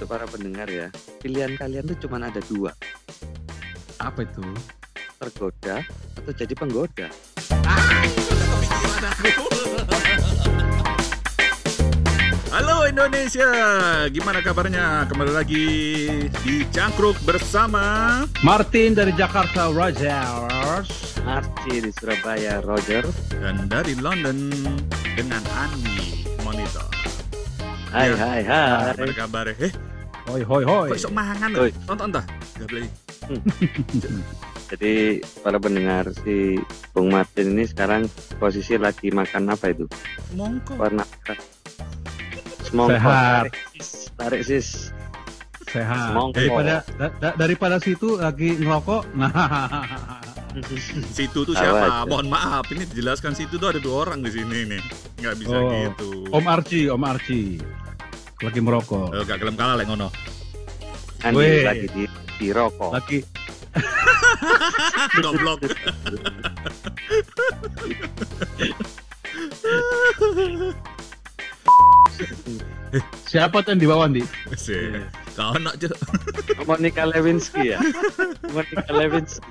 untuk para pendengar ya. Pilihan kalian tuh cuma ada dua, Apa itu? tergoda atau jadi penggoda. Halo Indonesia, gimana kabarnya? Kembali lagi di Cangkruk bersama Martin dari Jakarta Rogers. Archie di Surabaya, Roger. dan dari London dengan Andi Monitor. Hai Ya. hai hai. Gimana kabar? Eh, Hoi hoi hoi. kok sok mangan? Oi. Tonton dah. Gak boleh. Jadi para pendengar si Bung Martin ini sekarang posisi lagi makan apa itu? Mongko. Warna semongko. Sehat. Tarik sis. Sehat. Semongko. Daripada da- da- daripada situ lagi ngerokok. Nah. Situ tuh siapa? aja. Mohon maaf, ini dijelaskan situ tuh ada dua orang di sini nih. Nggak bisa Oh. gitu. Om Archie, Om Archie. Lagi merokok. Oh, gak gelem kalah lek ngono. Andi Weh. lagi di, di rokok. Lagi Goblok. siapa tuh yang di bawah nih? Sih. Kau nak je. Monica Lewinsky ya. Monica Lewinsky.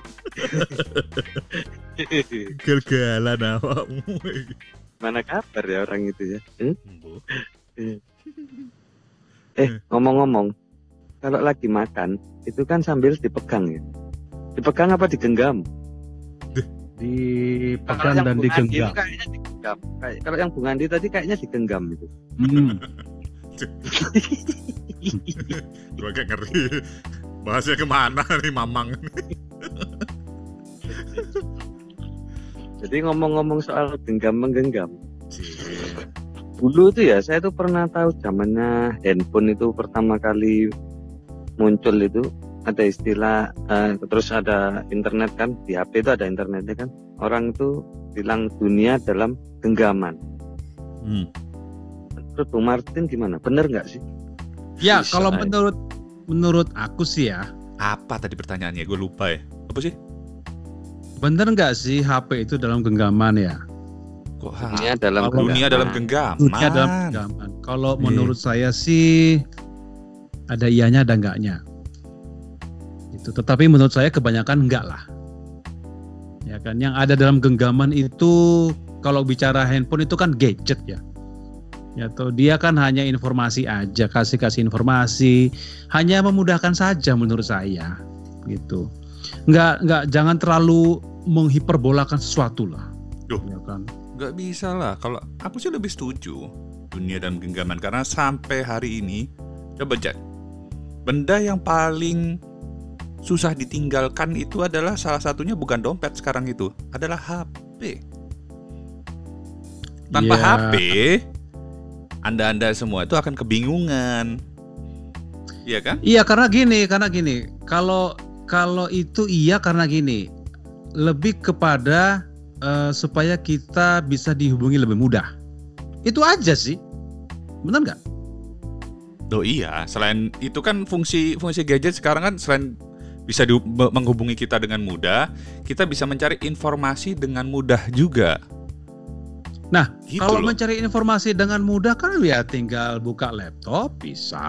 Gel-gelan awakmu. Mana kabar ya orang itu ya? Hmm? Eh ngomong-ngomong, kalau lagi makan itu kan sambil dipegang ya. Dipegang apa digenggam? Dipegang dan digenggam. kayaknya digenggam. Kayak- Kalau yang Bung Andi tadi kayaknya digenggam itu. Hmm. Kayak ngeri. Bahasnya ke mana nih Mamang? Jadi ngomong-ngomong soal genggam menggenggam. Dulu tuh ya saya tuh pernah tahu zamannya handphone itu pertama kali muncul itu ada istilah eh, terus ada internet kan di HP itu ada internetnya kan orang itu bilang dunia dalam genggaman. Hmm. Menurut Bung Martin gimana? Bener nggak sih? Ya, Bisa, kalau ya. menurut menurut aku sih ya, Apa tadi pertanyaannya? Gue lupa ya. Apa sih? bener nggak sih HP itu dalam genggaman ya? Kok Dunia dalam Kalau dunia dalam genggaman. genggaman. Dunia dalam genggaman. Kalau Iya. menurut saya sih ada ianya ada enggaknya. Itu. Tetapi menurut saya kebanyakan enggak lah. Ya kan, yang ada dalam genggaman itu kalau bicara handphone itu kan gadget ya. Ya tuh dia kan hanya informasi aja, kasih-kasih informasi, hanya memudahkan saja menurut saya gitu. Enggak enggak jangan terlalu menghiperbolakan sesuatu lah. Duh. Ya kan. Gak bisa lah. Kalau aku sih lebih setuju dunia dalam genggaman karena sampai hari ini coba cek benda yang paling susah ditinggalkan itu adalah salah satunya bukan dompet sekarang itu adalah HP. Tanpa Ya. HP, anda-anda semua itu akan kebingungan. Iya kan? Iya karena gini, karena gini. Kalau kalau itu iya karena gini, lebih kepada eh, supaya kita bisa dihubungi lebih mudah. Itu aja sih, benar nggak? Oh iya, selain itu kan fungsi fungsi gadget sekarang kan selain bisa di- me- menghubungi kita dengan mudah, kita bisa mencari informasi dengan mudah juga. Nah, Gitu kalau loh. mencari informasi dengan mudah kan ya tinggal buka laptop bisa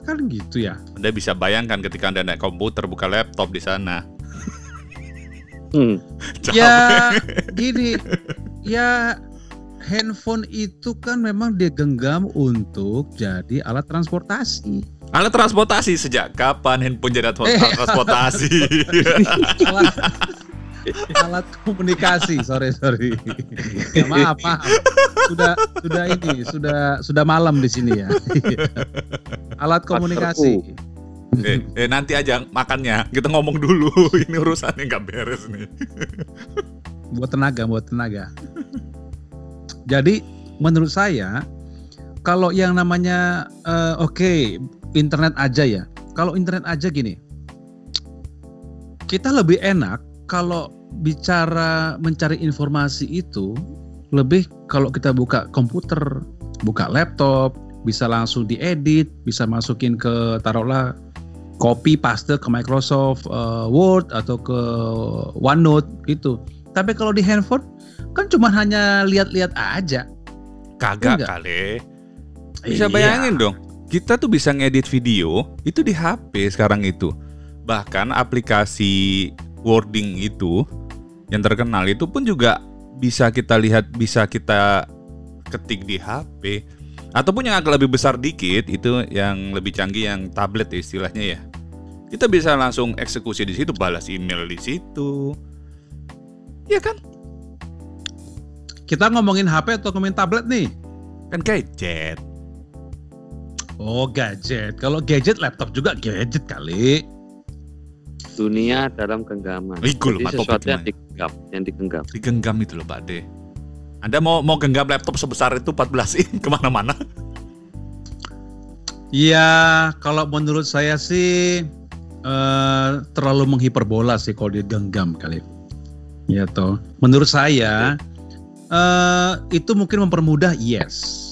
kan gitu ya. Anda bisa bayangkan ketika Anda naik komputer buka laptop di sana. Hmm. Ya gini, ya handphone itu kan memang digenggam untuk jadi alat transportasi. Alat transportasi? Sejak kapan handphone jadi alat Eh. transportasi? alat, alat komunikasi. Sorry sorry. Ya, maaf maaf. Sudah sudah ini sudah sudah malam di sini ya. Alat komunikasi eh, eh, nanti aja makannya. Kita ngomong dulu. Ini urusannya nggak beres nih. buat tenaga buat tenaga jadi menurut saya kalau yang namanya eh, oke internet aja ya kalau internet aja gini kita lebih enak kalau bicara mencari informasi itu lebih kalau kita buka komputer buka laptop bisa langsung diedit bisa masukin ke taruhlah copy paste ke Microsoft eh, Word atau ke OneNote gitu tapi kalau di handphone kan cuma hanya lihat-lihat aja Kagak Enggak. kali. Bisa Iya. bayangin dong. kita tuh bisa ngedit video itu di HP sekarang itu. Bahkan aplikasi wording itu yang terkenal itu pun juga bisa kita lihat, bisa kita ketik di HP. Ataupun yang agak lebih besar dikit itu yang lebih canggih yang tablet istilahnya ya. Kita bisa langsung eksekusi di situ, balas email di situ. Iya kan? Kita ngomongin HP atau ngomongin tablet nih? Kan gadget. Oh gadget. Kalau gadget laptop juga gadget kali. Dunia dalam genggaman. Iku loh, Jadi sesuatu yang gimana? digenggam, yang digenggam. Digenggam itu loh Pak De. Anda mau mau genggam laptop sebesar itu 14 in ke mana-mana? Iya, kalau menurut saya sih eh, terlalu menghiperbola sih kalau digenggam kali. Ya toh. Menurut saya eh, itu mungkin mempermudah yes.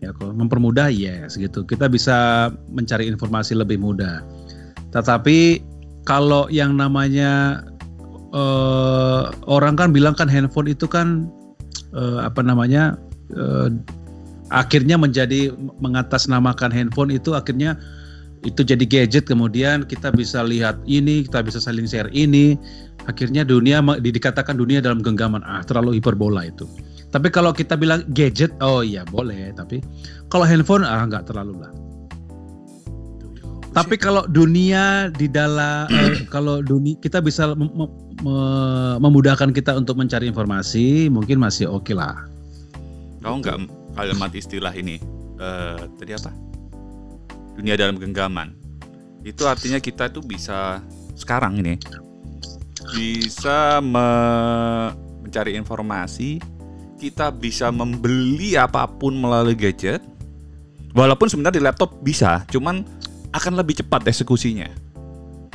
Ya kok mempermudah yes gitu. Kita bisa mencari informasi lebih mudah. Tetapi kalau yang namanya eh, orang kan bilang kan handphone itu kan eh, apa namanya eh, akhirnya menjadi mengatasnamakan handphone itu akhirnya itu jadi gadget kemudian kita bisa lihat ini kita bisa saling share ini. Akhirnya dunia dikatakan dunia dalam genggaman. Ah terlalu hiperbola itu. Tapi kalau kita bilang gadget oh iya boleh tapi kalau handphone ah nggak terlalu lah. Tapi kalau dunia di dalam eh, kalau dunia kita bisa mem- mem- me- memudahkan kita untuk mencari informasi mungkin masih oke lah. Tahu nggak kalimat istilah ini? Eh, tadi apa? Dunia dalam genggaman. Itu artinya kita tuh bisa sekarang ini bisa me- mencari informasi, kita bisa membeli apa pun melalui gadget. Walaupun sebenarnya di laptop bisa, cuman akan lebih cepat eksekusinya.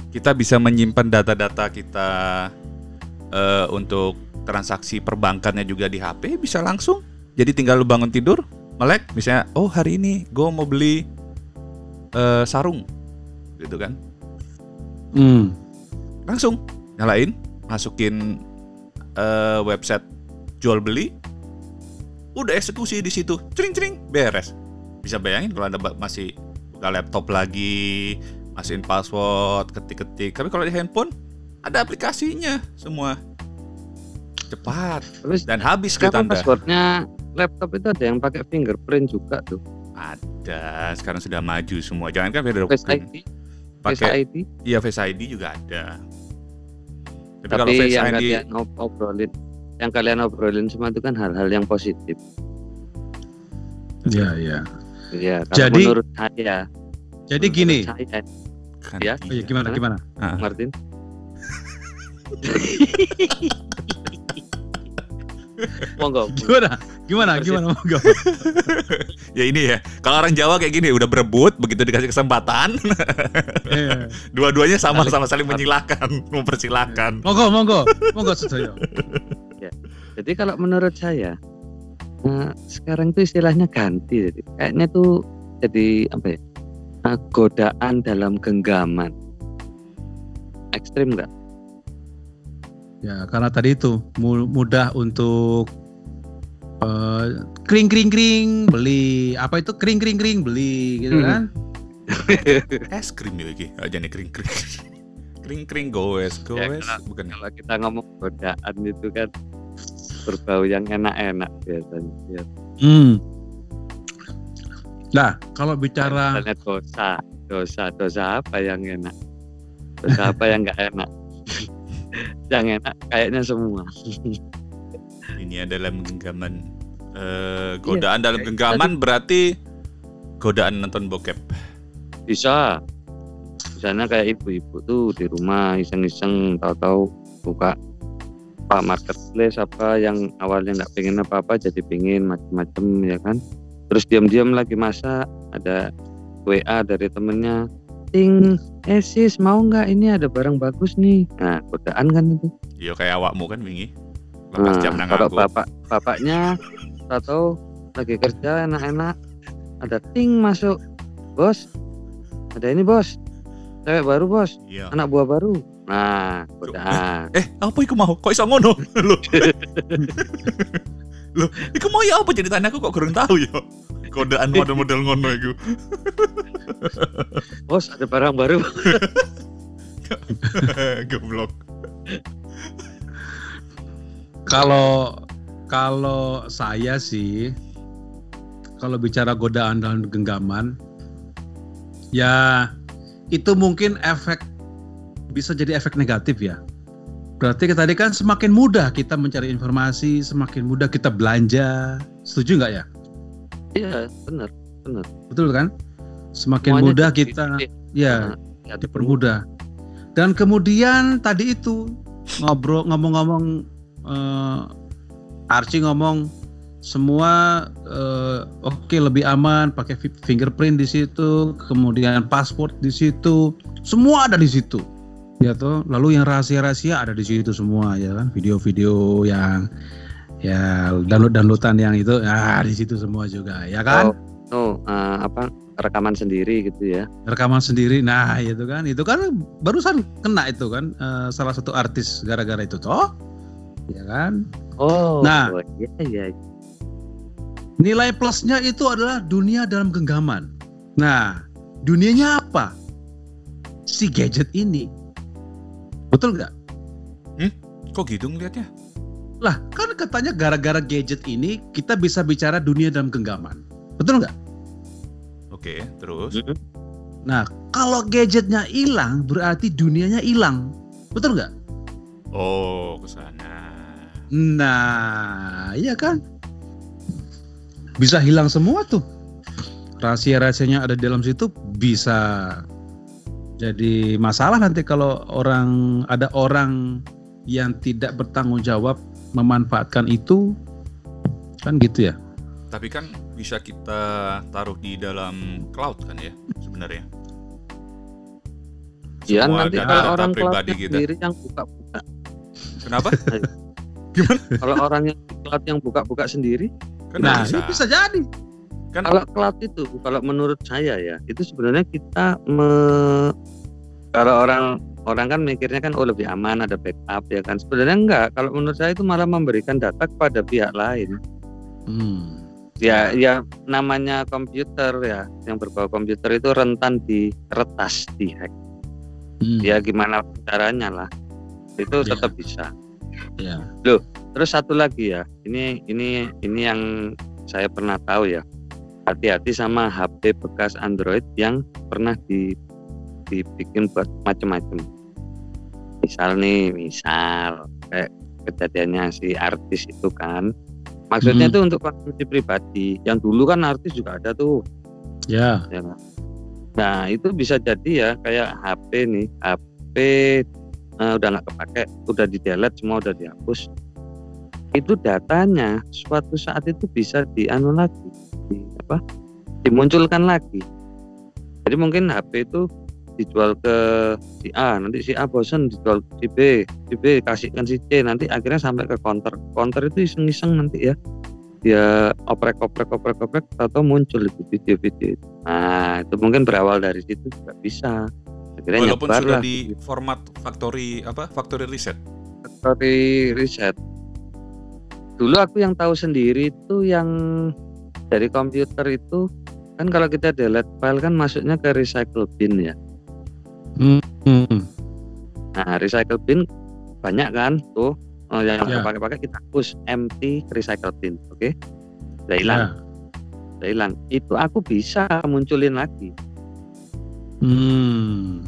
Kita bisa menyimpan data-data kita eh, untuk transaksi perbankannya juga di HP bisa langsung. Jadi tinggal lu bangun tidur, melek, misalnya, oh hari ini gue mau beli eh, sarung, gitu kan? hmm. Langsung nyalain, masukin eh, website jual beli, udah eksekusi di situ, cering cering, beres. Bisa bayangin kalau anda masih buka laptop lagi, masukin password, ketik-ketik. Tapi kalau di handphone ada aplikasinya semua, cepat Terus dan habis duit anda. passwordnya laptop itu ada yang pakai fingerprint juga tuh. Ada, sekarang sudah maju semua. Jangan kan Face ID, Face pakai ID. iya Face ID juga ada. Tapi, Tapi kalau Face yang ID kalian ob- obrolin, yang kalian obrolin semua itu kan hal-hal yang positif. ya ya Ya, kalau Jadi- menurut saya, jadi menurut gini saya, kan ya, Oh iya, gimana gimana? Ah, Martin. Monggo. Gimana? Gimana? Gimana? Monggo. ya ini ya. Kalau orang Jawa kayak gini udah berebut begitu dikasih kesempatan, Iya. dua-duanya sama-sama saling menyilakan, mempersilahkan. Monggo, monggo, monggo Sutoyo. Jadi kalau menurut saya, eh, sekarang itu istilahnya ganti. Jadi, kayaknya tuh jadi apa ya? eh, godaan dalam genggaman. Ekstrim nggak? Ya, karena tadi itu mu- mudah untuk eh, kring kring kring beli apa itu kring kring kring beli gitu Hmm. kan? Es krim nih lagi, aja nih kering kering. Kering kering goes Ya, goes, kalau- bukan Kalau kita ngomong godaan itu kan berbau yang enak-enak biasanya. Ya, Hmm. Nah, kalau bicara misalnya dosa, dosa, dosa apa yang enak? Dosa apa yang nggak enak? Yang enak kayaknya semua. ini adalah genggaman. Eh, godaan dalam kayak genggaman berarti godaan nonton bokep. Bisa. Misalnya kayak ibu-ibu tuh di rumah iseng-iseng tahu-tahu buka apa marketplace apa yang awalnya nggak pengen apa-apa jadi pengen macem-macem ya kan. Terus diam-diam lagi masak ada WA dari temennya ting eh sis mau nggak ini ada barang bagus nih nah godaan kan itu Iya kayak awakmu kan wingi. Lepas nah, jam nang kalau bapak bapaknya atau lagi kerja enak-enak ada ting masuk bos ada ini bos cewek baru bos Iya. anak buah baru nah godaan Eh, apa iku mau? Kok iso ngono? Loh. Loh, iku mau ya apa ceritanya aku kok kurang tahu ya. Godaan model-model ngono itu. Bos, ada barang baru. Goblok. Kalau kalau saya sih kalau bicara godaan dan genggaman ya itu mungkin efek bisa jadi efek negatif ya. Berarti tadi kan semakin mudah kita mencari informasi, semakin mudah kita belanja. Setuju nggak ya? Iya, benar, benar. Betul kan? Semakin Semuanya mudah kita ya ya, dipermudah. Dan kemudian tadi itu ngobrol ngomong-ngomong eh, Archie ngomong semua eh, oke lebih aman pakai fi- fingerprint di situ, kemudian password di situ, semua ada di situ. Ya toh, lalu yang rahasia-rahasia ada di situ semua ya kan, video-video yang ya download-downloadan yang itu ah di situ semua juga ya kan. Oh, oh, eh, apa rekaman sendiri gitu ya? rekaman sendiri nah itu kan itu kan barusan kena itu kan eh, salah satu artis gara-gara itu toh ya kan Oh, Nah. oh, iya, iya. nilai plusnya itu adalah dunia dalam genggaman nah dunianya apa si gadget ini betul nggak Kok gitu ngeliatnya? lah kan katanya gara-gara gadget ini kita bisa bicara dunia dalam genggaman betul nggak Oke, terus. Mm-mm. nah kalau gadgetnya hilang berarti dunianya hilang betul nggak Oh, ke sana. Nah, iya kan? Bisa hilang semua tuh. Rahasia-rahasianya ada di dalam situ bisa jadi masalah nanti kalau orang ada orang yang tidak bertanggung jawab memanfaatkan itu kan gitu ya. Tapi kan bisa kita taruh di dalam cloud kan ya sebenarnya. Ya Semua nanti data- kalau data orang pribadi kita. sendiri yang buka-buka. Kenapa? Kalau orang yang cloud yang buka-buka sendiri, Kan Nah, bisa. ini bisa jadi. Kan kalau cloud itu, kalau menurut saya ya, itu sebenarnya kita me, kalau orang orang kan mikirnya kan oh lebih aman ada backup ya kan. Sebenarnya enggak. Kalau menurut saya itu malah memberikan data kepada pihak lain. Hmm. Ya, ya namanya komputer ya, yang berbau komputer itu rentan di retas, di hack. Hmm. Ya gimana caranya lah, itu Ya. tetap bisa. Ya. Terus satu lagi ya, ini ini ini yang saya pernah tahu ya. Hati-hati sama HP bekas Android yang pernah di dibikin buat macam-macam. Misal nih, misal kayak kejadiannya si artis itu kan. Maksudnya Hmm. itu untuk konsumsi pribadi. Yang dulu kan artis juga ada tuh, Ya. ya kan? Nah, itu bisa jadi ya kayak HP nih, HP eh, udah nggak kepake, udah di delete semua udah dihapus. Itu datanya suatu saat itu bisa dianu lagi, di, apa? Dimunculkan lagi. Jadi mungkin HP itu dijual ke si A, nanti si A bosan dijual ke si B, si B kasihkan si C, nanti akhirnya sampai ke counter. Counter itu iseng-iseng nanti ya. Dia oprek-oprek oprek-oprek atau muncul itu video-video itu. Nah, itu mungkin berawal dari situ juga bisa. Akhirnya walaupun sudah lah di format factory apa? Factory reset. factory reset. Dulu aku yang tahu sendiri itu yang dari komputer itu kan kalau kita delete file kan masuknya ke recycle bin ya. Hmm. Nah, recycle bin banyak kan tuh oh, yang Ya. pakai-pakai kita hapus empty recycle bin, oke? Udah hilang, Ya. udah hilang. Itu aku bisa munculin lagi. Hmm.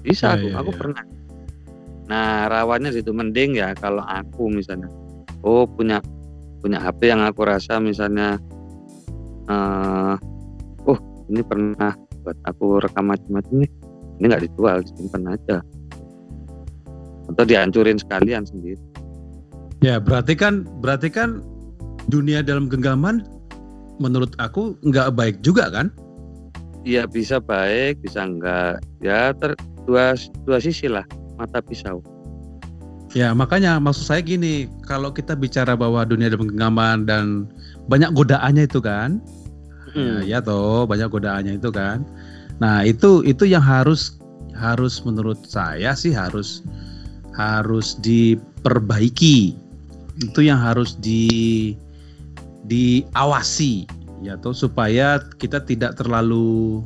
Bisa Ya, aku, ya, aku ya. pernah. Nah, rawannya situ mending ya kalau aku misalnya, oh punya punya HP yang aku rasa misalnya, eh, oh ini pernah buat aku rekam macam-macam nih, ini nggak dijual, disimpan aja, atau dihancurin sekalian sendiri. Ya, berarti kan berarti kan dunia dalam genggaman menurut aku nggak baik juga kan? Iya bisa baik, bisa enggak, ya ter, dua dua sisi lah mata pisau. Ya, makanya maksud saya gini, kalau kita bicara bahwa dunia dalam genggaman dan banyak godaannya itu kan, Hmm. ya, ya toh banyak godaannya itu kan. Nah itu itu yang harus harus menurut saya sih harus harus diperbaiki. Itu yang harus di diawasi ya tuh supaya kita tidak terlalu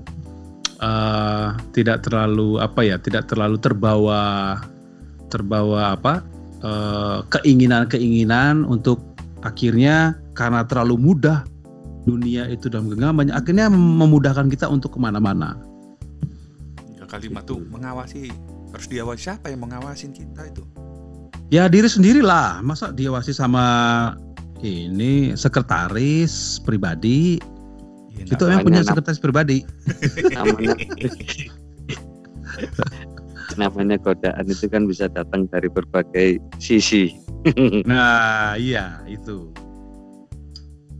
uh, tidak terlalu apa ya tidak terlalu terbawa terbawa apa uh, keinginan-keinginan untuk akhirnya karena terlalu mudah dunia itu dalam genggamannya akhirnya memudahkan kita untuk ke mana-mana. Ya, kalimat tuh mengawasi. Harus diawasi siapa yang mengawasin kita itu? Ya diri sendirilah. Masa diawasi sama ini sekretaris pribadi? Ya, itu yang punya sekretaris pribadi. Namanya namanya godaan itu kan bisa datang dari berbagai sisi. Nah iya itu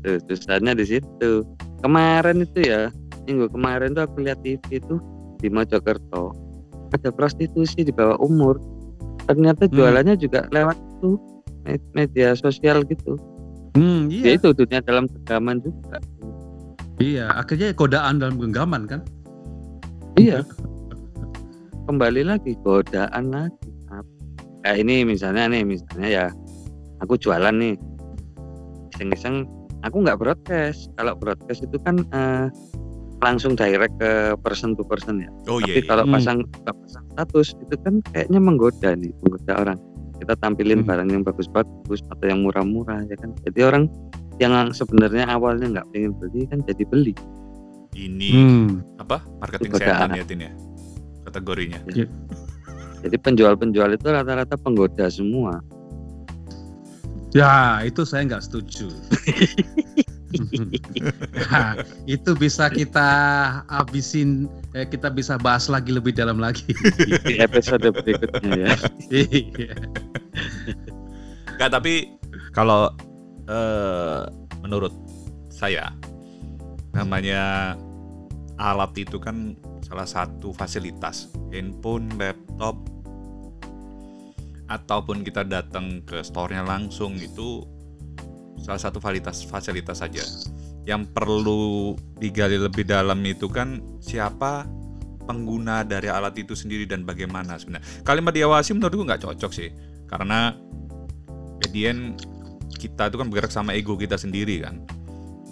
Tuh, susahnya di situ. Kemarin itu ya, minggu kemarin tuh aku lihat TV itu di Mojokerto ada prostitusi di bawah umur. Ternyata hmm. jualannya hmm. juga lewat itu media sosial gitu. Hmm, iya. Ya itu dunia dalam genggaman juga. Iya, akhirnya godaan dalam genggaman kan? Iya. Kembali lagi godaan lagi. Kayak ini misalnya nih, misalnya ya aku jualan nih. Iseng-iseng aku nggak broadcast kalau broadcast itu kan uh, langsung direct ke person to person ya. Oh, tapi iya, kalau iya. pasang pasang status itu kan kayaknya menggoda nih menggoda orang. Kita tampilin hmm. barang yang bagus-bagus atau yang murah-murah ya kan? Jadi orang yang sebenarnya awalnya nggak pengen beli kan jadi beli. Ini hmm. apa? Marketing setan ya Tin ya? Kategorinya. Ya. jadi penjual-penjual itu rata-rata penggoda semua Ya, itu saya nggak setuju. nah, itu bisa kita habisin, eh, kita bisa bahas lagi lebih dalam lagi di episode berikutnya ya. Iya. Gak, tapi kalau uh, menurut saya namanya alat itu kan salah satu fasilitas handphone, laptop, ataupun kita datang ke store-nya langsung itu salah satu fasilitas fasilitas saja. Yang perlu digali lebih dalam itu kan siapa pengguna dari alat itu sendiri dan bagaimana sebenarnya. Kalimat diawasi menurutku nggak cocok sih, karena jadian kita itu kan bergerak sama ego kita sendiri kan.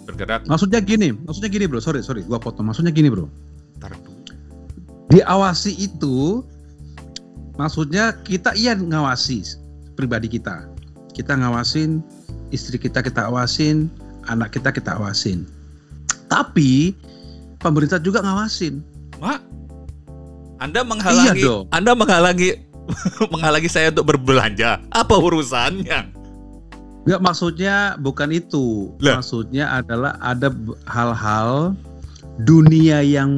Bergerak. Maksudnya gini, maksudnya gini bro, sorry sorry, gua potong. Maksudnya gini bro. Diawasi itu maksudnya kita iya ngawasi pribadi kita kita ngawasin istri kita kita awasin anak kita kita awasin tapi pemerintah juga ngawasin mak anda menghalangi iya dong. anda menghalangi menghalangi saya untuk berbelanja apa urusannya Enggak maksudnya bukan itu. Lah. Maksudnya adalah ada hal-hal dunia yang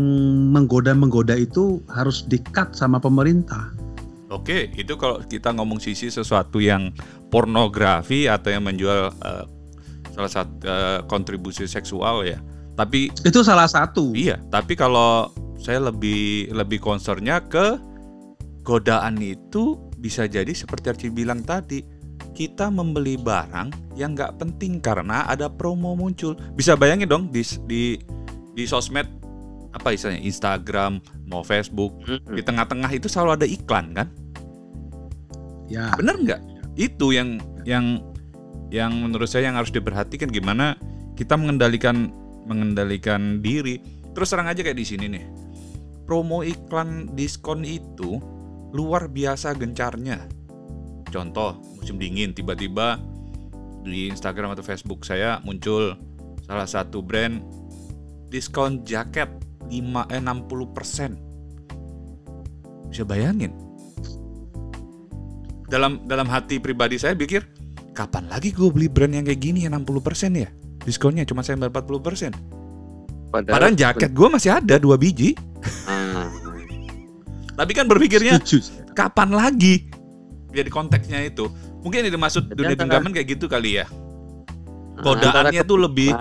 menggoda-menggoda itu harus dikat sama pemerintah. Oke, itu kalau kita ngomong sisi sesuatu yang pornografi atau yang menjual uh, salah satu uh, kontribusi seksual ya. Tapi itu salah satu. Iya, tapi kalau saya lebih lebih concernnya ke godaan itu bisa jadi seperti Arci bilang tadi kita membeli barang yang nggak penting karena ada promo muncul. Bisa bayangin dong di di di sosmed apa istilahnya Instagram mau Facebook mm-hmm. di tengah-tengah itu selalu ada iklan kan? Ya. Bener nggak? Itu yang yang yang menurut saya yang harus diperhatikan gimana kita mengendalikan mengendalikan diri. Terus terang aja kayak di sini nih. Promo iklan diskon itu luar biasa gencarnya. Contoh musim dingin tiba-tiba di Instagram atau Facebook saya muncul salah satu brand diskon jaket 5 eh, 60%. Bisa bayangin. Dalam dalam hati pribadi saya pikir, kapan lagi gue beli brand yang kayak gini ya 60% ya? Diskonnya cuma saya 40%. Padahal, Padahal jaket gue masih ada dua biji. Hmm. Tapi kan berpikirnya kapan lagi? Jadi konteksnya itu. Mungkin ini dimaksud dunia genggaman kayak gitu kali ya. Godaannya tuh lebih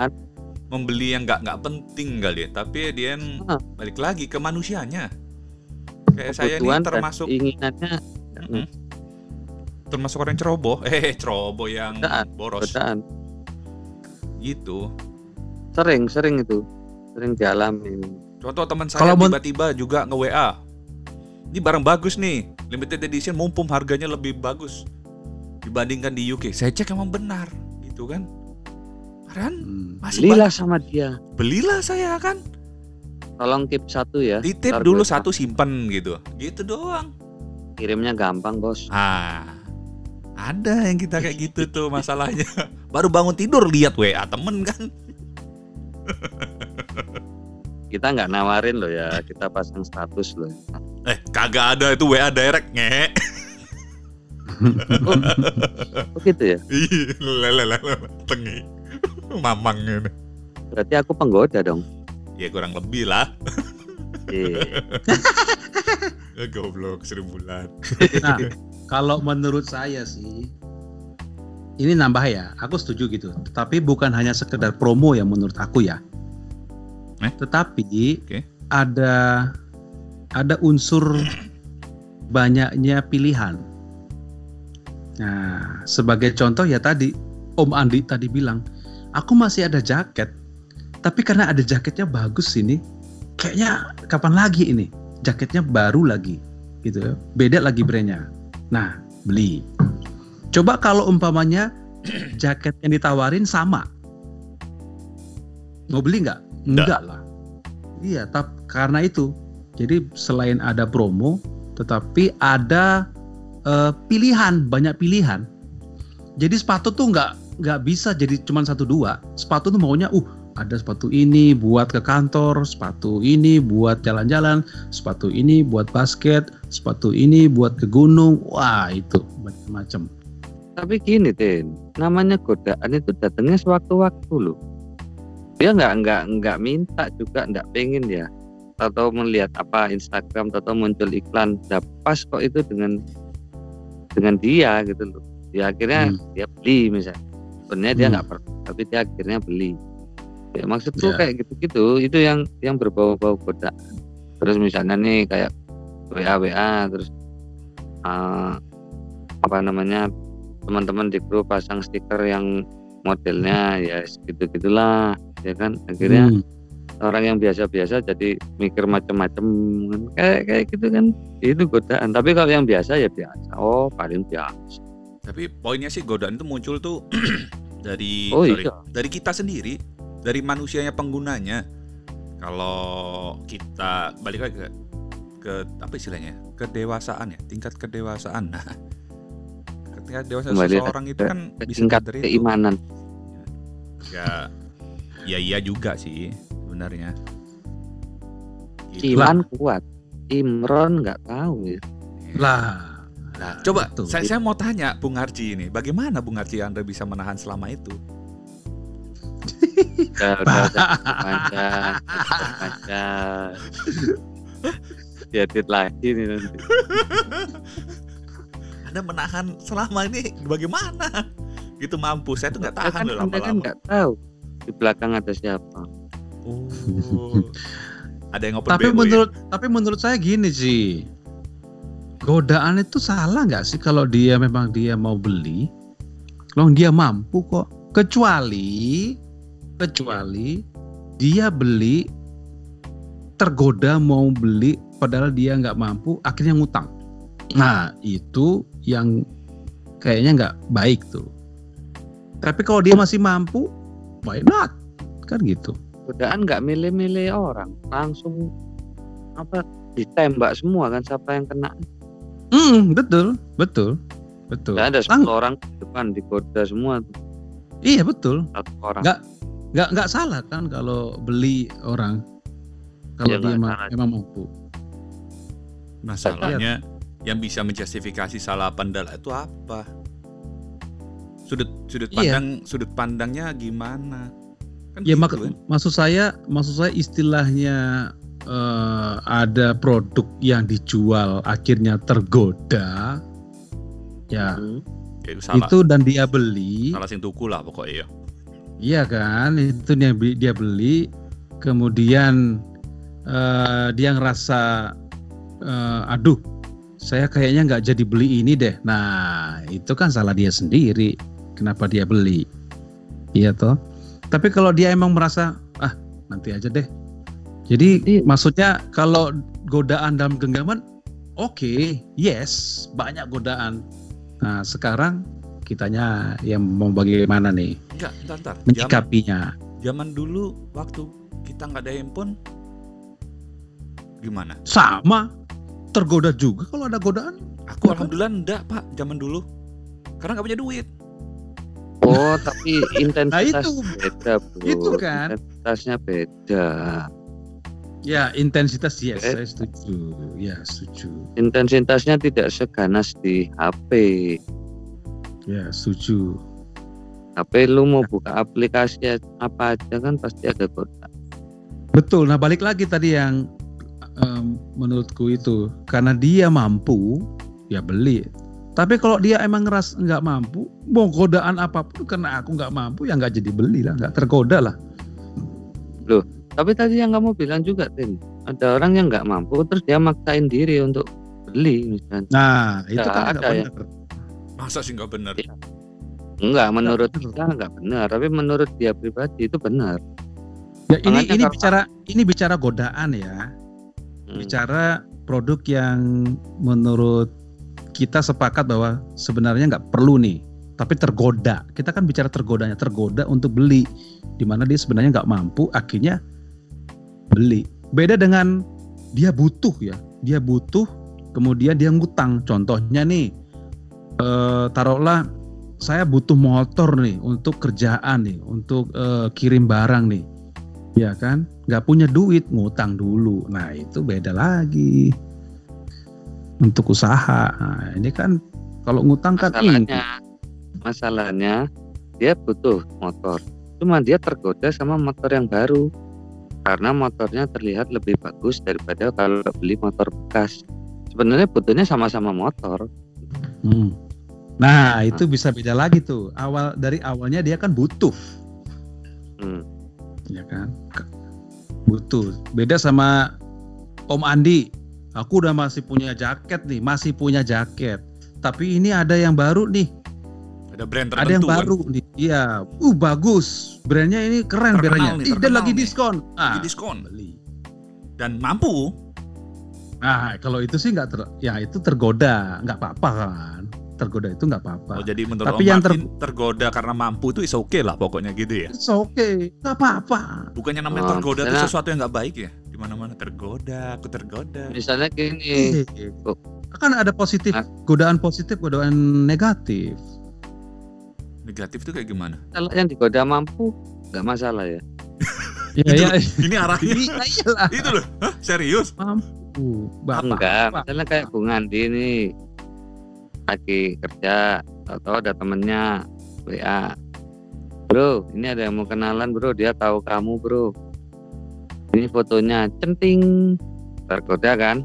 membeli yang nggak nggak penting kali ya. Tapi dia hmm. balik lagi ke manusianya. Kayak saya ini termasuk inginannya hmm, termasuk orang ceroboh. Eh ceroboh yang bedaan, boros. Bedaan. gitu. Sering sering itu. Sering dialami. Contoh teman saya tiba-tiba juga nge WA ini barang bagus nih. Limited edition mumpung harganya lebih bagus dibandingkan di UK saya cek emang benar gitu kan Kan Hmm. masih Belilah sama dia. Belilah saya kan. Tolong keep satu ya. Titip Ntar dulu gue satu simpen gitu. Gitu doang. Kirimnya gampang bos. Ah. Ada yang kita kayak gitu tuh masalahnya. Baru bangun tidur lihat WA temen kan. Kita nggak nawarin loh ya. Kita pasang status loh. Eh, kagak ada itu WA direct nge. Oh gitu ya. Ih, lele lele tengi. Mamang ini. Berarti aku penggoda dong. Ya kurang lebih lah. Iya. Ya, goblok seribu bulan. Nah, kalau menurut saya sih ini nambah ya, aku setuju gitu. Tetapi bukan hanya sekedar promo ya menurut aku ya. Eh? Tetapi Oke. ada ada unsur banyaknya pilihan. Nah, sebagai contoh ya tadi Om Andi tadi bilang, aku masih ada jaket, tapi karena ada jaketnya bagus ini, kayaknya kapan lagi ini jaketnya baru lagi, gitu ya, beda lagi brandnya. Nah, beli. Coba kalau umpamanya jaket yang ditawarin sama, mau beli nggak? Enggak lah. Iya, tap karena itu. Jadi selain ada promo, tetapi ada eh, pilihan, banyak pilihan. Jadi sepatu tuh nggak nggak bisa jadi cuma satu dua. Sepatu tuh maunya, uh ada sepatu ini buat ke kantor, sepatu ini buat jalan-jalan, sepatu ini buat basket, sepatu ini buat ke gunung. Wah itu macam-macam. Tapi gini Tin, namanya godaan itu datangnya sewaktu-waktu loh. Dia nggak nggak nggak minta juga nggak pengen ya. Atau melihat apa Instagram atau muncul iklan, nah, pas kok itu dengan dengan dia gitu loh. Ya akhirnya Hmm. dia beli misalnya. Sebenarnya dia Hmm. nggak perlu, tapi dia akhirnya beli. Ya maksudku Ya. kayak gitu-gitu, itu yang yang berbau-bau godaan. Terus misalnya nih kayak WA WA terus eh, apa namanya teman-teman di grup pasang stiker yang modelnya ya gitu gitulah ya kan akhirnya Hmm. orang yang biasa-biasa jadi mikir macam-macam kan. kayak kayak gitu kan itu godaan tapi kalau yang biasa ya biasa oh paling biasa Tapi poinnya sih godaan itu muncul tuh dari oh sorry, iya dari kita sendiri, dari manusianya penggunanya. Kalau kita balik lagi ke, ke apa istilahnya? Kedewasaan ya, tingkat kedewasaan. Nah, ketika dewasa Kembali seseorang itu ke- kan ke bisa tingkat dari itu. keimanan Ya, ya iya juga sih sebenarnya. Gitu. iman kuat Imron nggak tahu ya Lah. Nah, coba betul. saya, saya mau tanya Bung Arji ini, bagaimana Bung Arji Anda bisa menahan selama itu? udah udah udah panjang udah panjang diedit lagi nih nanti Anda menahan selama ini bagaimana? Gitu mampu, saya tuh nggak Ya tahan kan loh kan lama-lama. nggak tahu di belakang ada siapa Oh. Ada yang open Tapi ya? menurut tapi menurut saya gini sih. Godaan itu salah nggak sih kalau dia memang dia mau beli? Kalau dia mampu kok. Kecuali kecuali dia beli tergoda mau beli padahal dia nggak mampu akhirnya ngutang. Nah, itu yang kayaknya nggak baik tuh. Tapi kalau dia masih mampu, why not? Kan gitu. godaan nggak milih-milih orang langsung apa ditembak semua kan siapa yang kena Hmm, betul, betul, betul. nggak ada Lang- 10 orang di depan digoda semua tuh, Iya betul, satu orang Nggak. nggak nggak salah kan kalau beli orang kalau Ya, dia salah. memang mampu. Masalahnya yang bisa menjustifikasi salah pandang itu apa? Sudut sudut Iya. pandang sudut pandangnya gimana? Kan Ya gitu mak- kan? maksud saya, maksud saya istilahnya eh, ada produk yang dijual akhirnya tergoda, ya Hmm. Itu dan dia beli, Salah sing tuku lah pokoknya ya. iya kan, itu yang dia beli, kemudian eh, dia ngerasa, eh, aduh, saya kayaknya nggak jadi beli ini deh. Nah, itu kan salah dia sendiri. Kenapa dia beli? Iya toh. Tapi kalau dia emang merasa, ah nanti aja deh. Jadi Iya. maksudnya kalau godaan dalam genggaman, oke, yes, banyak godaan. Nah sekarang kitanya yang mau bagaimana nih Enggak, ntar, ntar. Zaman, menyikapinya. zaman dulu waktu kita nggak ada handphone, gimana? Sama, tergoda juga kalau ada godaan. Aku Kenapa? alhamdulillah enggak pak, zaman dulu. Karena nggak punya duit. Oh, tapi intensitas itu. beda, bro. Itu kan. Intensitasnya beda. Ya intensitas yes, Eh. saya setuju. Ya setuju. Intensitasnya tidak seganas di HP. Ya setuju. HP lu mau buka aplikasi apa aja kan pasti ada kota. Betul. Nah balik lagi tadi yang em, menurutku itu karena dia mampu ya beli. Tapi kalau dia emang ngeras nggak mampu, mau godaan apa pun karena aku nggak mampu ya nggak jadi beli lah, nggak tergoda lah. Tapi tadi yang kamu bilang juga, Tin, ada orang yang nggak mampu terus dia maksain diri untuk beli misalnya. Nah itu kan ada ya. benar. Masa sih nggak benar? Iya. Enggak, menurut benar. kita nggak benar, tapi menurut dia pribadi itu benar. Ya ini Makanya ini kalau- bicara ini bicara godaan ya. Hmm. bicara produk yang menurut kita sepakat bahwa sebenarnya nggak perlu nih, tapi tergoda. Kita kan bicara tergodanya, tergoda untuk beli, di mana dia sebenarnya nggak mampu, akhirnya beli. Beda dengan dia butuh ya, dia butuh, kemudian dia ngutang. Contohnya nih, eh, taruhlah saya butuh motor nih untuk kerjaan nih, untuk eh, kirim barang nih, ya kan? Nggak punya duit, ngutang dulu. Nah itu beda lagi untuk usaha. Nah, ini kan kalau ngutang kan masalahnya masalahnya dia butuh motor cuma dia tergoda sama motor yang baru karena motornya terlihat lebih bagus daripada kalau beli motor bekas sebenarnya butuhnya sama-sama motor Hmm. Nah, itu bisa beda lagi tuh. Awal dari awalnya dia kan butuh, Hmm. ya kan? Butuh. Beda sama Om Andi. Aku udah masih punya jaket nih, masih punya jaket. Tapi ini ada yang baru nih, Ada brand tertentu ada yang kan? baru nih. Iya, uh bagus. Brandnya ini keren Terkenal brandnya. nih, Ih, dan lagi nih. diskon. Lagi Ah, diskon beli. dan mampu. Nah, kalau itu sih nggak ter, ya itu tergoda, nggak apa-apa kan? Tergoda itu nggak apa-apa. Oh, jadi menurut Tapi Om yang Martin tergoda karena mampu itu is oke lah pokoknya gitu ya. It's okay, nggak apa-apa. Bukannya namanya Oh, tergoda itu sesuatu yang nggak baik ya? Di mana-mana tergoda, aku tergoda. misalnya gini Eh, kan ada positif, godaan positif, godaan negatif. Negatif itu kayak gimana? kalau yang digoda mampu nggak masalah ya Ya, Itu ya, Ini arahnya iya, iyalah. itu loh. Hah, serius? Mampu, bapak. enggak misalnya kayak Bung Andi nih lagi kerja atau ada temennya WA bro ini ada yang mau kenalan bro dia tahu kamu bro ini fotonya centing tergoda kan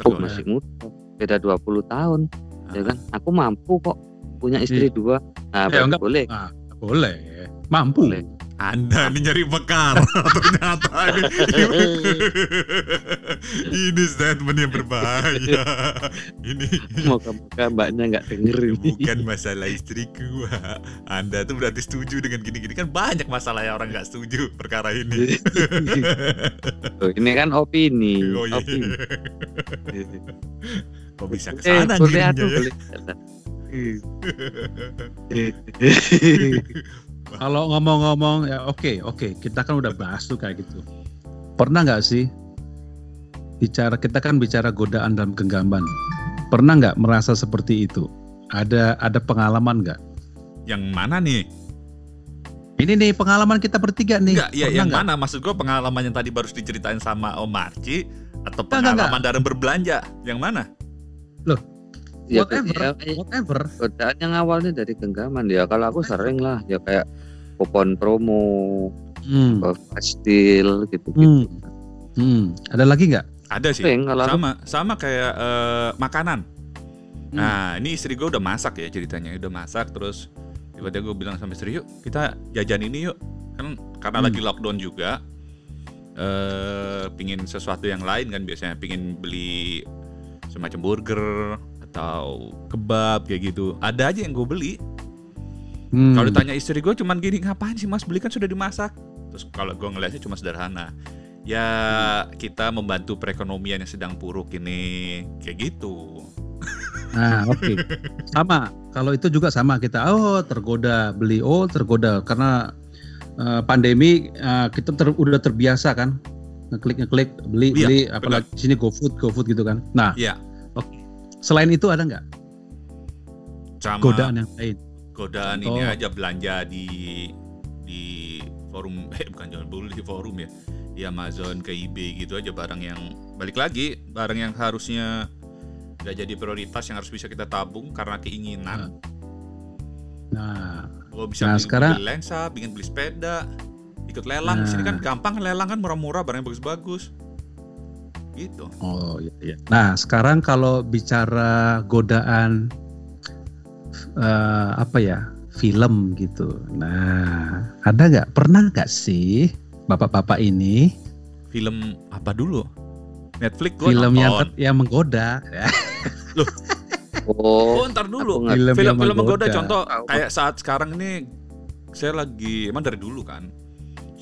oh Tergoda. masih muda beda 20 tahun ya Ah. kan aku mampu kok punya istri dua nah Ya, enggak. boleh Ah, boleh, mampu. Boleh. Anda ini nyari mekar ternyata ini ini statement yang berbahaya. Ini moga-moga mbaknya nggak denger ini bukan masalah istriku. Anda tuh berarti setuju dengan gini-gini kan banyak masalah yang orang nggak setuju perkara ini. Tuh, ini kan opini Oh, iya. opini Kok bisa ke eh ya? boleh Kalau ngomong-ngomong ya oke oke kita kan udah bahas tuh kayak gitu. Pernah nggak sih bicara kita kan bicara godaan dalam genggaman. Pernah nggak merasa seperti itu? Ada ada pengalaman nggak? Yang mana nih? Ini nih pengalaman kita bertiga nih. Enggak, ya Pernah yang nggak? mana? Maksud gue pengalaman yang tadi baru diceritain sama Om Marci atau Enggak, enggak, pengalaman dalam berbelanja? Yang mana? Ya, Whatever, ya, whatever. godaan yang awalnya dari genggaman ya kalau aku sering lah ya kayak kupon promo Hmm. flash deal gitu gitu Hmm. Hmm. Ada lagi nggak? Ada sih. sering kalau aku Sama, sama kayak eh, makanan. Hmm. Nah, ini istri gue udah masak ya ceritanya, udah masak terus tiba-tiba gue bilang sama istri yuk kita jajan ini yuk kan karena Hmm. lagi lockdown juga eh pingin sesuatu yang lain kan biasanya pingin beli semacam burger atau kebab kayak gitu. Ada aja yang gue beli. Hmm. kalau ditanya istri gue cuman gini ngapain sih mas? Beli kan sudah dimasak. Terus kalau gue ngeliatnya cuma sederhana. Ya kita membantu perekonomian yang sedang buruk ini kayak gitu. Nah, oke. Sama. Kalau itu juga sama. Kita oh tergoda beli. Oh tergoda. Karena eh, pandemi eh, kita ter, udah terbiasa kan. Ngeklik ngeklik beli Iya, beli. apalagi sini GoFood GoFood gitu kan. Nah, Iya. Selain itu ada nggak? Sama godaan yang lain? godaan Contoh. ini aja belanja di di forum eh bukan jual beli di forum ya. Di Amazon ke eBay gitu aja barang yang balik lagi barang yang harusnya nggak jadi prioritas yang harus bisa kita tabung karena keinginan. Nah, oh bisa Nah, beli, sekarang- beli lensa bikin beli sepeda ikut lelang. Di sini kan Nah. gampang lelang kan murah-murah barang bagus-bagus gitu oh iya, iya. Nah, sekarang kalau bicara godaan eh, apa ya? film gitu. Nah, ada nggak? Pernah nggak sih bapak-bapak ini film apa dulu Netflix gua film yang nonton. yang menggoda? Ya. Oh, Oh, ntar dulu. Ngerti. Film yang Film-film menggoda menggoda. contoh kayak saat sekarang ini saya lagi emang dari dulu kan.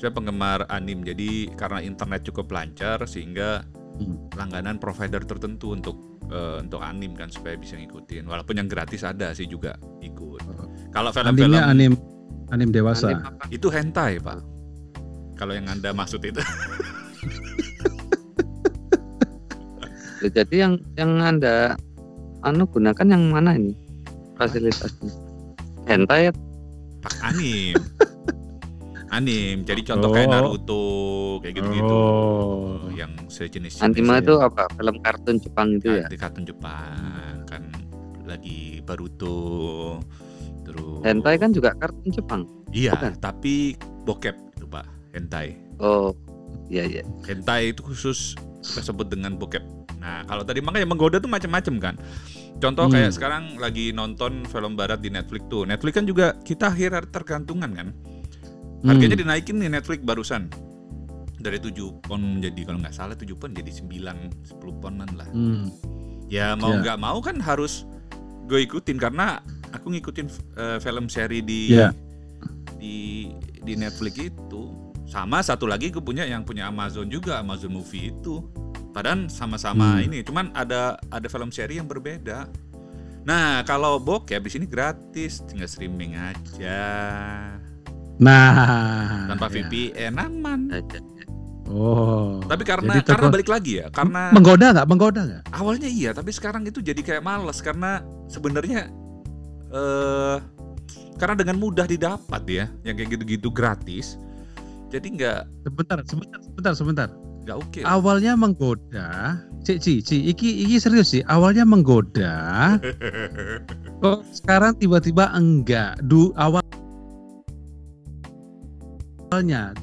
Saya penggemar anim jadi karena internet cukup lancar sehingga Hmm. langganan provider tertentu untuk eh, untuk anim kan supaya bisa ngikutin. Walaupun yang gratis ada sih juga ikut. Kalau film-film anim anim dewasa. Anim apa? itu hentai, Pak. Kalau yang Anda maksud itu. Loh, Jadi yang yang anda anu gunakan yang mana ini fasilitasnya? Hentai ya? Pak anim. Anim. Jadi contoh kayak Oh. Naruto kayak gitu-gitu. Oh. Yang sejenis Anime itu apa? Film kartun Jepang itu ya? di kartun Jepang kan lagi Baruto terus Hentai kan juga kartun Jepang. iya bukan? tapi bokep itu pak hentai Oh, iya iya. hentai itu khusus kita sebut dengan bokep nah kalau tadi makanya menggoda tuh macam-macam kan contoh kayak Hmm. sekarang lagi nonton film barat di Netflix tuh Netflix kan juga kita akhir tergantungan kan harganya Hmm. dinaikin nih Netflix barusan dari 7 pon menjadi kalau nggak salah 7 pon jadi 9 10 ponan lah Hmm. ya mau Ya. nggak mau kan harus gue ikutin karena aku ngikutin eh, film seri di Ya. di di Netflix itu sama satu lagi gue punya yang punya Amazon juga Amazon Movie itu padahal sama-sama Hmm. ini cuman ada ada film seri yang berbeda nah kalau bokep di sini gratis tinggal streaming aja Nah, tanpa ya. VPN aman Aja. Oh. tapi karena Jadi karena balik lagi ya karena menggoda nggak? Menggoda nggak? awalnya iya tapi sekarang itu jadi kayak males karena sebenarnya eh karena dengan mudah didapat ya yang kayak gitu-gitu gratis jadi nggak Sebentar, sebentar, sebentar, sebentar. nggak oke Awalnya menggoda, Ci, Ci, Ci, iki, iki serius sih. Awalnya menggoda, kok sekarang tiba-tiba enggak. Du awalnya,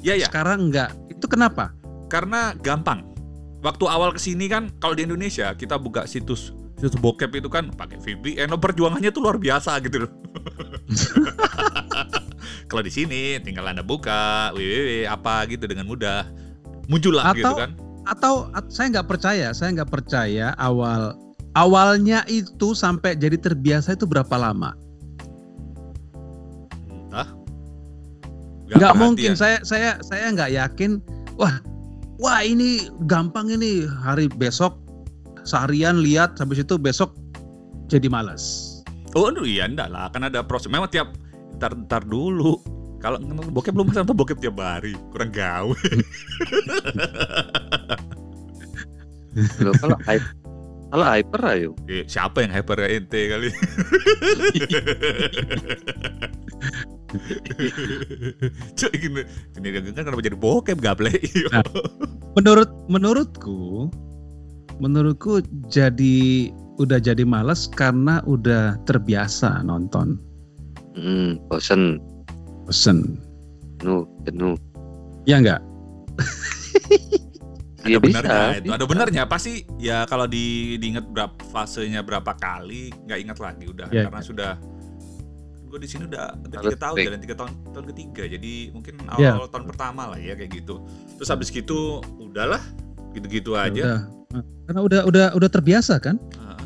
ya ya sekarang enggak. Itu kenapa? karena gampang waktu awal ke sini kan kalau di Indonesia kita buka situs situs bokep itu kan pakai VPN oh, perjuangannya tuh luar biasa gitu loh kalau di sini tinggal anda buka www apa gitu dengan mudah muncullah gitu Atau- kan Atau at- saya nggak percaya, saya nggak percaya awal awalnya itu sampai jadi terbiasa itu berapa lama? Nggak mungkin saya saya saya nggak yakin wah wah ini gampang ini hari besok seharian lihat habis itu besok jadi malas Oh aduh, iya enggak lah, kan ada proses. Memang tiap ntar, ntar dulu. Kalau nonton bokep belum masa nonton bokep tiap hari, kurang gawe. Loh, kalau hyper, kalau hyper ayo. Eh, siapa yang hyper ente kali? Cuk, gini, gini kan kenapa jadi bokep gaple? Nah. menurut menurutku menurutku jadi udah jadi malas karena udah terbiasa nonton Hmm, bosen, pesen jenuh, jenuh. ya enggak Iya ada benernya bisa. itu, ada benernya pasti ya kalau di diingat berapa fasenya berapa kali nggak ingat lagi udah Ya, karena sudah gue di sini udah udah tiga tahun jalan tiga tahun tahun ketiga. Jadi mungkin Ya. awal tahun pertama lah ya kayak gitu. Terus habis gitu udahlah gitu-gitu Ya aja. udah. karena udah udah udah terbiasa kan? Ah,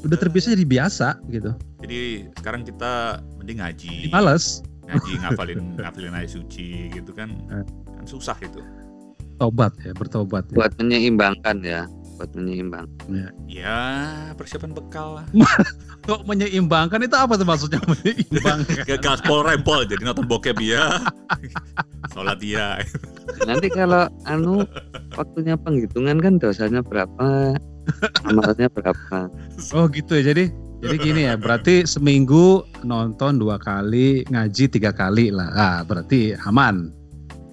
udah terbiasa jadi biasa gitu. Jadi sekarang kita mending ngaji. Malas ngaji ngafalin ngafalin ayat suci gitu kan. Eh. kan susah itu. Tobat ya bertobat ya. Buat menyeimbangkan ya. Buat menyeimbang. Ya, persiapan bekal lah. Kok menyeimbangkan itu apa tuh maksudnya menyeimbangkan? Gaspol rempol jadi nonton bokep ya. Sholat ya. Nanti kalau anu waktunya penghitungan kan dosanya berapa, amalnya berapa. Oh gitu ya. Jadi jadi gini ya, berarti seminggu nonton dua kali, ngaji tiga kali lah. Ah, berarti aman.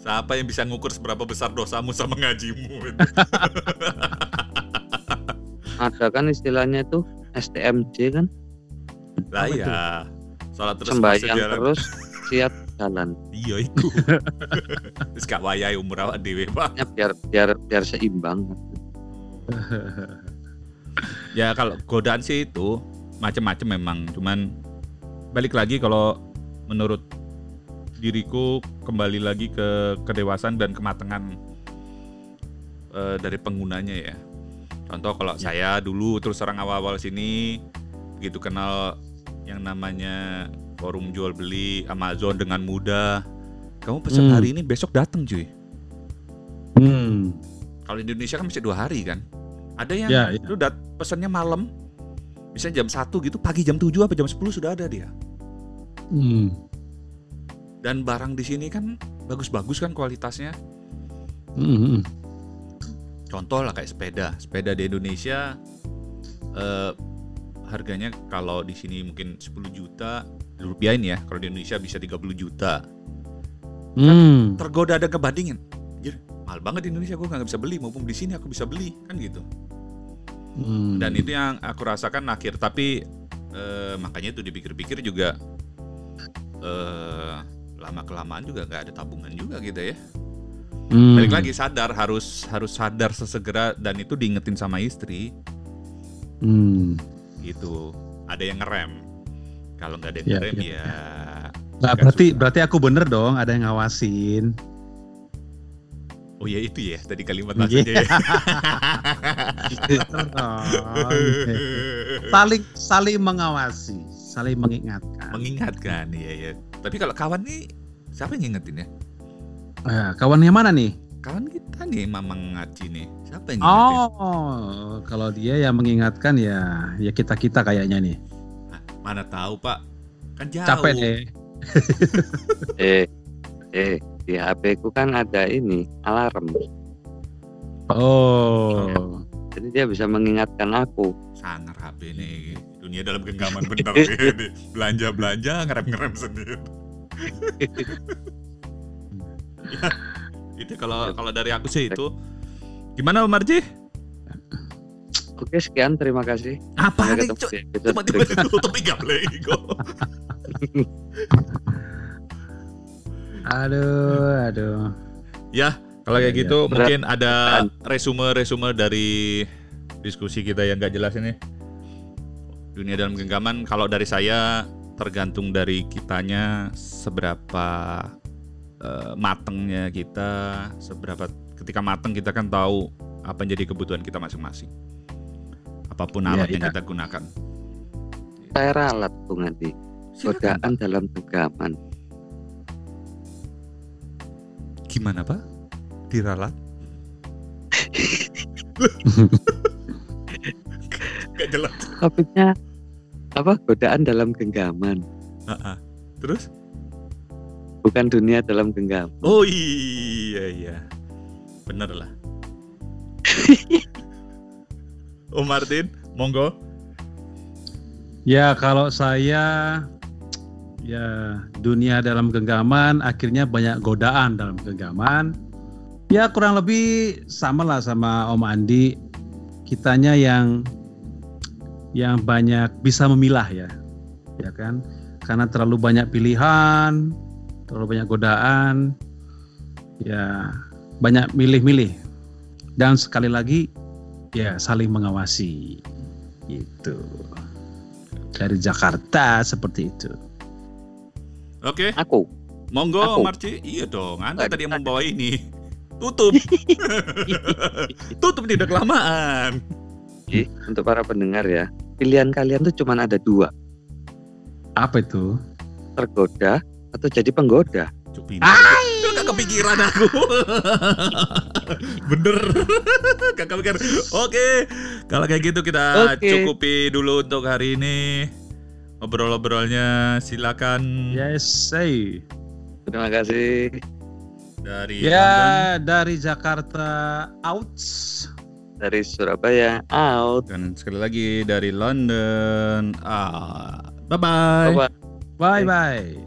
Siapa yang bisa ngukur seberapa besar dosamu sama ngajimu? Ada kan istilahnya itu STMJ kan, Lah ya. Sholat terus sembahyang terus siap jalan. Iya itu. Terus gak wayai umur awak dewe pak. Ya, biar biar biar seimbang. Ya kalau godaan sih itu macam-macam memang. Cuman balik lagi kalau menurut diriku kembali lagi ke kedewasaan dan kematangan eh, dari penggunanya ya. Contoh kalau saya dulu terus orang awal-awal sini begitu kenal yang namanya forum jual beli Amazon dengan mudah. Kamu pesan Hmm. hari ini besok datang cuy. Hmm. Kalau di Indonesia kan mesti dua hari kan. Ada yang Ya, ya. lu dat pesannya malam, misalnya jam 1 gitu, pagi jam 7 apa jam 10 sudah ada dia. Hmm. Dan barang di sini kan bagus-bagus kan kualitasnya. Hmm. Contoh lah kayak sepeda. Sepeda di Indonesia eh, harganya kalau di sini mungkin 10 juta rupiahin ya. Kalau di Indonesia bisa 30 juta. Hmm. Tergoda ada kebandingin. Anjir, mahal banget di Indonesia gue nggak bisa beli maupun di sini aku bisa beli kan gitu. Hmm. dan itu yang aku rasakan akhir tapi eh, makanya itu dipikir-pikir juga eh lama kelamaan juga nggak ada tabungan juga gitu ya Hmm. balik lagi sadar harus harus sadar sesegera dan itu diingetin sama istri Hmm. gitu ada yang ngerem kalau nggak ada yang Ya, ngerem ya, ya, Nah, berarti susah. berarti aku bener dong, ada yang ngawasin. oh ya itu ya tadi kalimat Iya. maksudnya ya Oh, saling saling mengawasi, saling mengingatkan. mengingatkan iya ya tapi kalau kawan nih siapa yang ngingetin ya Eh, kawannya mana nih? kawan kita nih mamang ngaji nih siapa yang ngingetin Oh, kalau dia yang mengingatkan ya ya kita kita kayaknya nih. Mana tahu pak kan jauh Capek deh. Eh, eh di HP ku kan ada ini alarm. Oh. Jadi dia bisa mengingatkan aku. sangar HP nih dunia dalam genggaman bener nih belanja belanja ngerem ngerem sendiri Ya, itu kalau kalau dari aku sih itu. Gimana Om Marji Oke sekian terima kasih. apa nih cuma tiba tutup tiga lagi kok Aduh, aduh. ya kalau kayak Iya, gitu Berat. mungkin ada resume resume dari diskusi kita yang gak jelas ini. Dunia dalam genggaman. Kalau dari saya tergantung dari kitanya seberapa eh, matengnya kita seberapa ketika mateng kita kan tahu apa yang jadi kebutuhan kita masing-masing apa pun Iya, alat yang iya. kita gunakan Saya ralat Bung. Silakan, Godaan dalam genggaman. Gimana pak diralat gak jelas Topiknya apa? Godaan dalam genggaman. Ah, ah. terus Bukan dunia dalam genggaman. Oh iya iya. Bener lah. Om Martin, monggo. Ya kalau saya ya dunia dalam genggaman akhirnya banyak godaan dalam genggaman. Ya kurang lebih sama lah sama Om Andi. Kitanya yang yang banyak bisa memilah ya. Ya kan? Karena terlalu banyak pilihan, terlalu banyak godaan. Ya banyak milih-milih. Dan sekali lagi ya saling mengawasi. Gitu dari Jakarta seperti itu. Oke, Aku. monggo Aku. Marci. Iya dong, Anda Aduh. tadi yang membawa ini. Tutup. Tutup tidak kelamaan. Jadi, untuk para pendengar ya, pilihan kalian tuh cuma ada dua, Apa itu? tergoda atau jadi penggoda. Lu gak kepikiran aku. Bener. Gak kepikiran. Oke, kalau kayak gitu kita Oke. cukupi dulu untuk hari ini. Ngobrol-ngobrolnya silakan Yes, say. Terima kasih. dari London. Ya, dari Jakarta out. Dari Surabaya out. Dan sekali lagi dari London. Ah, bye bye. Bye-bye. Bye bye.